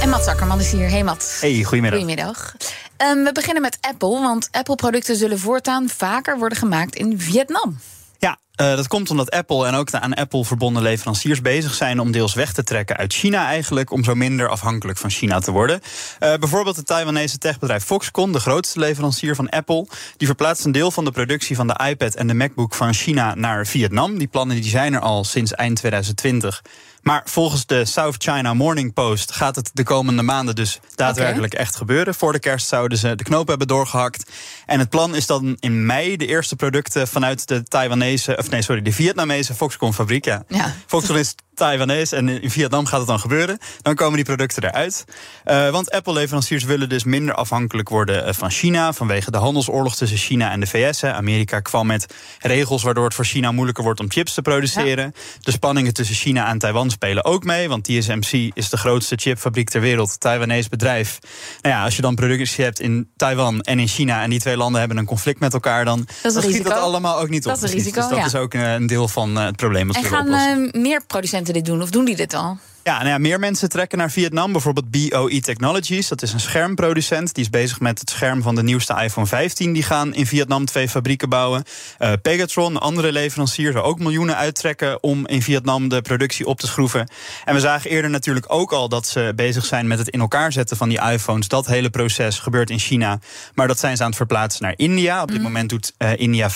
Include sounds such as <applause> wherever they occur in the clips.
En Mats Akkerman is hier. Hey Mats. Hey, goedemiddag. Goedemiddag. Um, we beginnen met Apple, want Apple-producten zullen voortaan vaker worden gemaakt in Vietnam. Ja, uh, dat komt omdat Apple en ook de aan Apple verbonden leveranciers bezig zijn om deels weg te trekken uit China eigenlijk, om zo minder afhankelijk van China te worden. Uh, bijvoorbeeld het Taiwanese techbedrijf Foxconn, de grootste leverancier van Apple, die verplaatst een deel van de productie van de iPad en de MacBook van China naar Vietnam. Die plannen die zijn er al sinds eind 2020. Maar volgens de South China Morning Post gaat het de komende maanden dus daadwerkelijk okay. echt gebeuren. Voor de kerst zouden ze de knoop hebben doorgehakt. En het plan is dan in mei de eerste producten vanuit de Taiwanese, of nee, sorry, de Vietnamese Foxconn fabriek. Ja. ja. Foxconn is Taiwanese en in Vietnam gaat het dan gebeuren. Dan komen die producten eruit. Uh, want Apple-leveranciers willen dus minder afhankelijk worden van China. Vanwege de handelsoorlog tussen China en de VS. Amerika kwam met regels waardoor het voor China moeilijker wordt om chips te produceren. Ja. De spanningen tussen China en Taiwan spelen ook mee. Want TSMC is de grootste chipfabriek ter wereld. Taiwanese bedrijf. Nou ja, als je dan productie hebt in Taiwan en in China. en die twee landen hebben een conflict met elkaar. dan, dat schiet dat allemaal ook niet dat op. Is risico, dus dat ja. is ook een deel van het probleem. en gaan uh, meer producenten dit doen? Of doen die dit al? Ja, nou ja, meer mensen trekken naar Vietnam. Bijvoorbeeld BOE Technologies, dat is een schermproducent. Die is bezig met het scherm van de nieuwste iPhone 15. Die gaan in Vietnam twee fabrieken bouwen. Uh, Pegatron, andere leverancier, zou ook miljoenen uittrekken... om in Vietnam de productie op te schroeven. En we zagen eerder natuurlijk ook al dat ze bezig zijn... met het in elkaar zetten van die iPhones. Dat hele proces gebeurt in China. Maar dat zijn ze aan het verplaatsen naar India. Op dit mm. moment doet uh, India 5%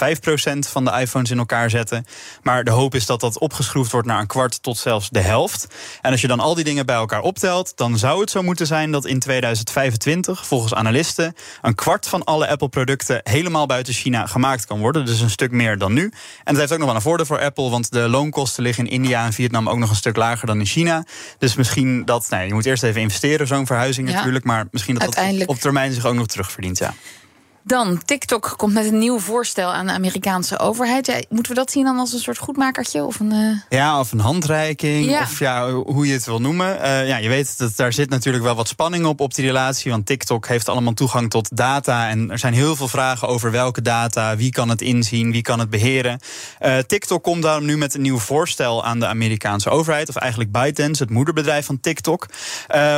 van de iPhones in elkaar zetten. Maar de hoop is dat dat opgeschroefd wordt naar een kwart tot zelfs de helft. En als je dan al die dingen bij elkaar optelt, dan zou het zo moeten zijn dat in 2025, volgens analisten, een kwart van alle Apple-producten helemaal buiten China gemaakt kan worden. Dus een stuk meer dan nu. En dat heeft ook nog wel een voordeel voor Apple, want de loonkosten liggen in India en Vietnam ook nog een stuk lager dan in China. Dus misschien dat, nou, je moet eerst even investeren, zo'n verhuizing ja, natuurlijk, maar misschien dat dat op termijn zich ook nog terugverdient. Ja. Dan, TikTok komt met een nieuw voorstel aan de Amerikaanse overheid. Ja, moeten we dat zien dan als een soort goedmakertje? Of een, uh... Ja, of een handreiking, ja. of ja, hoe je het wil noemen. Uh, ja, je weet, dat daar zit natuurlijk wel wat spanning op, op die relatie. Want TikTok heeft allemaal toegang tot data. En er zijn heel veel vragen over welke data, wie kan het inzien, wie kan het beheren. Uh, TikTok komt daarom nu met een nieuw voorstel aan de Amerikaanse overheid. Of eigenlijk ByteDance, het moederbedrijf van TikTok.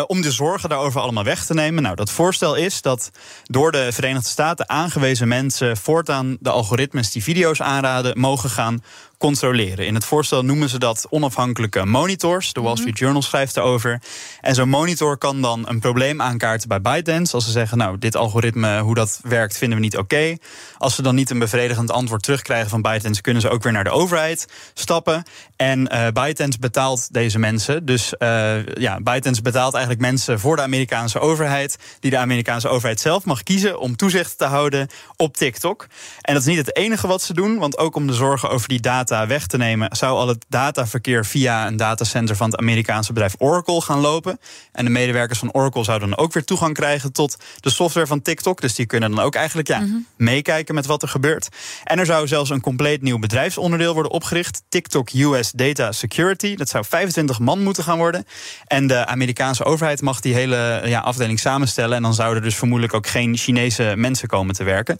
om de zorgen daarover allemaal weg te nemen. Nou, dat voorstel is dat door de Verenigde Staten aangewezen mensen voortaan de algoritmes die video's aanraden mogen gaan controleren. In het voorstel noemen ze dat onafhankelijke monitors. De Wall Street Journal schrijft erover. En zo'n monitor kan dan een probleem aankaarten bij ByteDance. Als ze zeggen, nou, dit algoritme, hoe dat werkt, vinden we niet oké. Okay. Als ze dan niet een bevredigend antwoord terugkrijgen van ByteDance... kunnen ze ook weer naar de overheid stappen. En uh, ByteDance betaalt deze mensen. Dus uh, ja, ByteDance betaalt eigenlijk mensen voor de Amerikaanse overheid... die de Amerikaanse overheid zelf mag kiezen om toezicht te houden op TikTok. En dat is niet het enige wat ze doen, want ook om de zorgen over die data weg te nemen, zou al het dataverkeer via een datacenter van het Amerikaanse bedrijf Oracle gaan lopen. En de medewerkers van Oracle zouden dan ook weer toegang krijgen tot de software van TikTok. Dus die kunnen dan ook eigenlijk ja, mm -hmm. meekijken met wat er gebeurt. En er zou zelfs een compleet nieuw bedrijfsonderdeel worden opgericht: TikTok US Data Security. Dat zou 25 man moeten gaan worden. En de Amerikaanse overheid mag die hele ja, afdeling samenstellen. En dan zouden dus vermoedelijk ook geen Chinese mensen komen te werken.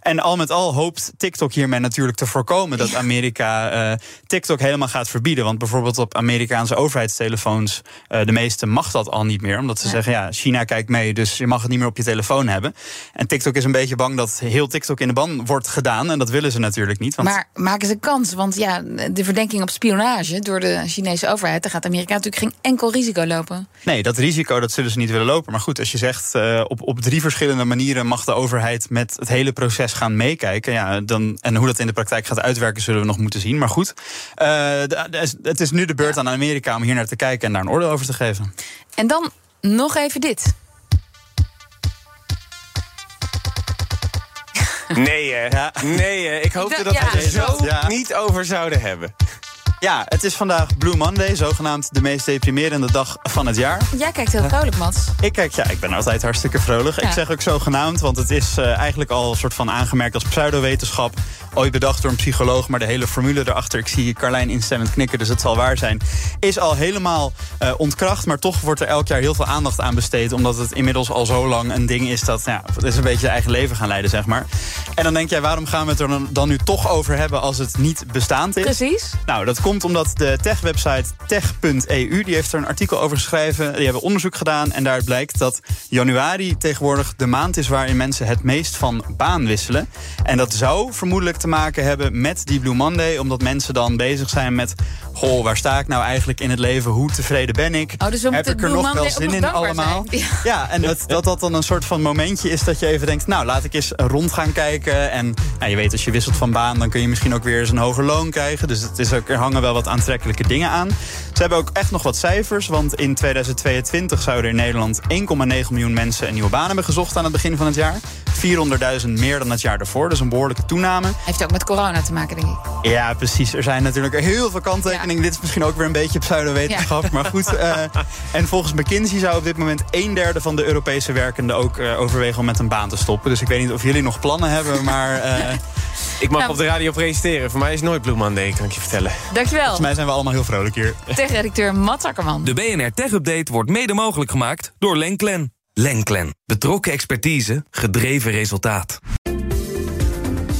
En al met al hoopt TikTok hiermee natuurlijk te voorkomen dat Amerika uh, TikTok helemaal gaat verbieden. Want bijvoorbeeld op Amerikaanse overheidstelefoons, uh, de meeste mag dat al niet meer. Omdat ze ja. zeggen, ja, China kijkt mee, dus je mag het niet meer op je telefoon hebben. En TikTok is een beetje bang dat heel TikTok in de ban wordt gedaan. En dat willen ze natuurlijk niet. Want... Maar maken ze kans? Want ja, de verdenking op spionage door de Chinese overheid, daar gaat Amerika natuurlijk geen enkel risico lopen. Nee, dat risico dat zullen ze niet willen lopen. Maar goed, als je zegt, uh, op, op drie verschillende manieren mag de overheid met het hele proces gaan meekijken. Ja, dan, en hoe dat in de praktijk gaat uitwerken, zullen we nog moeten zien. Maar goed, uh, de, de, het is nu de beurt aan Amerika om hier naar te kijken en daar een oordeel over te geven. En dan nog even dit. Nee, hè? Ja. Nee, hè? Ik hoopte dat we ja. er zo ja. niet over zouden hebben. Ja, het is vandaag Blue Monday, zogenaamd de meest deprimerende dag van het jaar. Jij kijkt heel vrolijk, Mats. Ik kijk, ja, ik ben altijd hartstikke vrolijk. Ik zeg ook zogenaamd, want het is uh, eigenlijk al een soort van aangemerkt als pseudowetenschap. Ooit bedacht door een psycholoog, maar de hele formule erachter, ik zie Carlijn instemmend knikken, dus het zal waar zijn, is al helemaal uh, ontkracht. Maar toch wordt er elk jaar heel veel aandacht aan besteed, omdat het inmiddels al zo lang een ding is dat, ja, het is een beetje je eigen leven gaan leiden, zeg maar. En dan denk jij, waarom gaan we het er dan nu toch over hebben als het niet bestaand is? Precies. Nou, dat komt omdat de tech-website tech.eu... die heeft er een artikel over geschreven. Die hebben onderzoek gedaan en daaruit blijkt dat januari tegenwoordig de maand is... waarin mensen het meest van baan wisselen. En dat zou vermoedelijk te maken hebben met die Blue Monday... omdat mensen dan bezig zijn met... goh, waar sta ik nou eigenlijk in het leven? Hoe tevreden ben ik? Oh, dus Heb ik er nog wel zin in allemaal? Ja. en dat, dat dat dan een soort van momentje is dat je even denkt... nou, laat ik eens rond gaan kijken. En nou, je weet, als je wisselt van baan... dan kun je misschien ook weer eens een hoger loon krijgen. Dus het is ook, er hangen wel wat aantrekkelijke dingen aan. Ze hebben ook echt nog wat cijfers, want in 2022 zouden er in Nederland 1,9 miljoen mensen een nieuwe baan hebben gezocht aan het begin van het jaar. 400.000 meer dan het jaar daarvoor, dus een behoorlijke toename. Heeft ook met corona te maken, denk ik. Ja, precies. Er zijn natuurlijk heel veel Dit is misschien ook weer een beetje pseudowetenschap, maar goed. Uh, <laughs> en volgens McKinsey zou op dit moment een derde van de Europese werkenden ook uh, overwegen om met een baan te stoppen. Dus ik weet niet of jullie nog plannen hebben, maar... Uh, <laughs> Ik mag nou, op de radio presenteren. Voor mij is nooit Blue Monday, kan ik je vertellen. Dankjewel. Volgens mij zijn we allemaal heel vrolijk hier. Tech-redacteur Matt Akkerman. De BNR Tech Update wordt mede mogelijk gemaakt door Lenklen. Lenklen. Betrokken expertise, gedreven resultaat.